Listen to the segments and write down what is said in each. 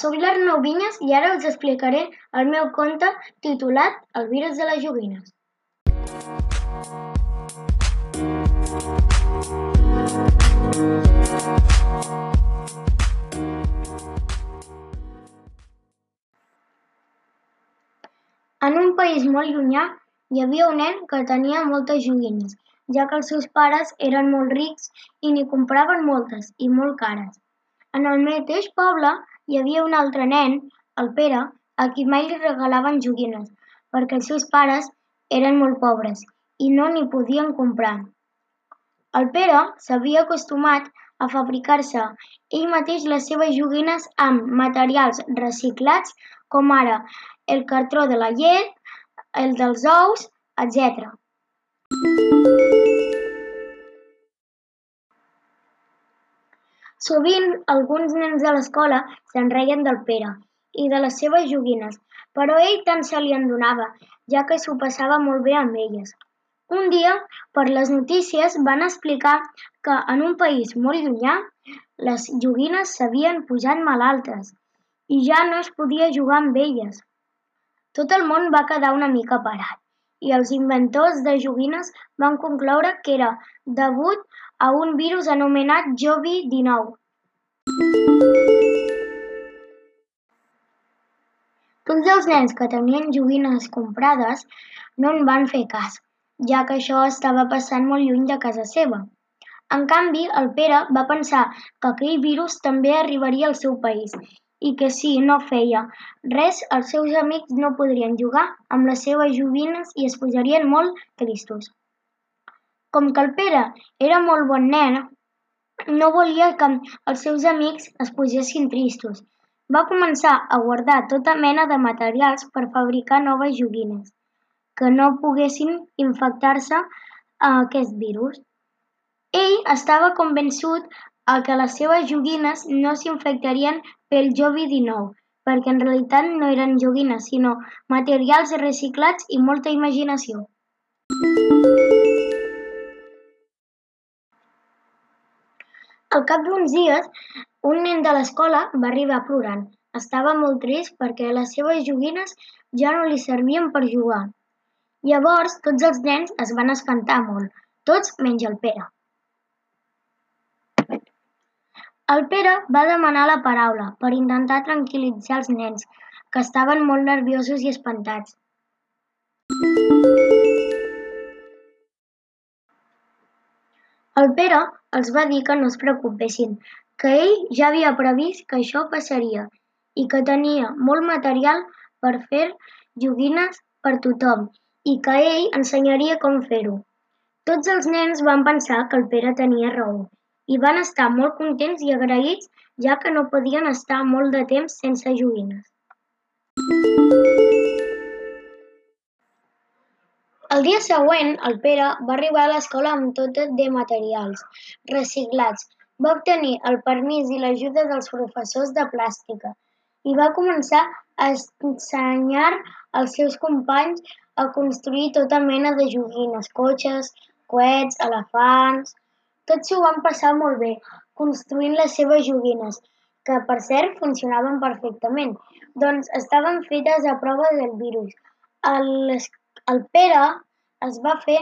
sóc l'Arnau Vinyes i ara us explicaré el meu conte titulat El virus de les joguines. En un país molt llunyà hi havia un nen que tenia moltes joguines, ja que els seus pares eren molt rics i n'hi compraven moltes i molt cares. En el mateix poble hi havia un altre nen, el Pere, a qui mai li regalaven joguines, perquè els seus pares eren molt pobres i no n'hi podien comprar. El Pere s'havia acostumat a fabricar-se ell mateix les seves joguines amb materials reciclats com ara el cartró de la llet, el dels ous, etc. Sovint alguns nens de l'escola se'n reien del Pere i de les seves joguines, però ell tant se li en donava, ja que s'ho passava molt bé amb elles. Un dia, per les notícies, van explicar que en un país molt llunyà les joguines s'havien posat malaltes i ja no es podia jugar amb elles. Tot el món va quedar una mica parat i els inventors de joguines van concloure que era degut a un virus anomenat Jovi-19. Tots els nens que tenien joguines comprades no en van fer cas, ja que això estava passant molt lluny de casa seva. En canvi, el Pere va pensar que aquell virus també arribaria al seu país i que si no feia res els seus amics no podrien jugar amb les seves joguines i es posarien molt tristos. Com que el Pere era molt bon nen, no volia que els seus amics es posessin tristos. Va començar a guardar tota mena de materials per fabricar noves joguines que no poguessin infectar-se a aquest virus. Ell estava convençut a que les seves joguines no s'infectarien pel Jovi-19, perquè en realitat no eren joguines, sinó materials reciclats i molta imaginació. Al cap d'uns dies, un nen de l'escola va arribar plorant. Estava molt trist perquè les seves joguines ja no li servien per jugar. Llavors tots els nens es van espantar molt, tots menys el Pere. El Pere va demanar la paraula per intentar tranquil·litzar els nens, que estaven molt nerviosos i espantats. El Pere els va dir que no es preocupessin, que ell ja havia previst que això passaria i que tenia molt material per fer joguines per tothom i que ell ensenyaria com fer-ho. Tots els nens van pensar que el Pere tenia raó i van estar molt contents i agraïts ja que no podien estar molt de temps sense joguines. Dia següent el Pere va arribar a l'escola amb tot de materials reciclats. Va obtenir el permís i l'ajuda dels professors de plàstica i va començar a ensenyar als seus companys a construir tota mena de joguines, cotxes, coets, elefants... Tots s'ho van passar molt bé, construint les seves joguines, que per cert funcionaven perfectament, doncs estaven fetes a prova del virus. El, el Pere es va fer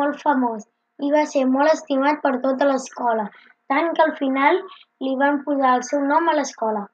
molt famós i va ser molt estimat per tota l'escola, tant que al final li van posar el seu nom a l'escola.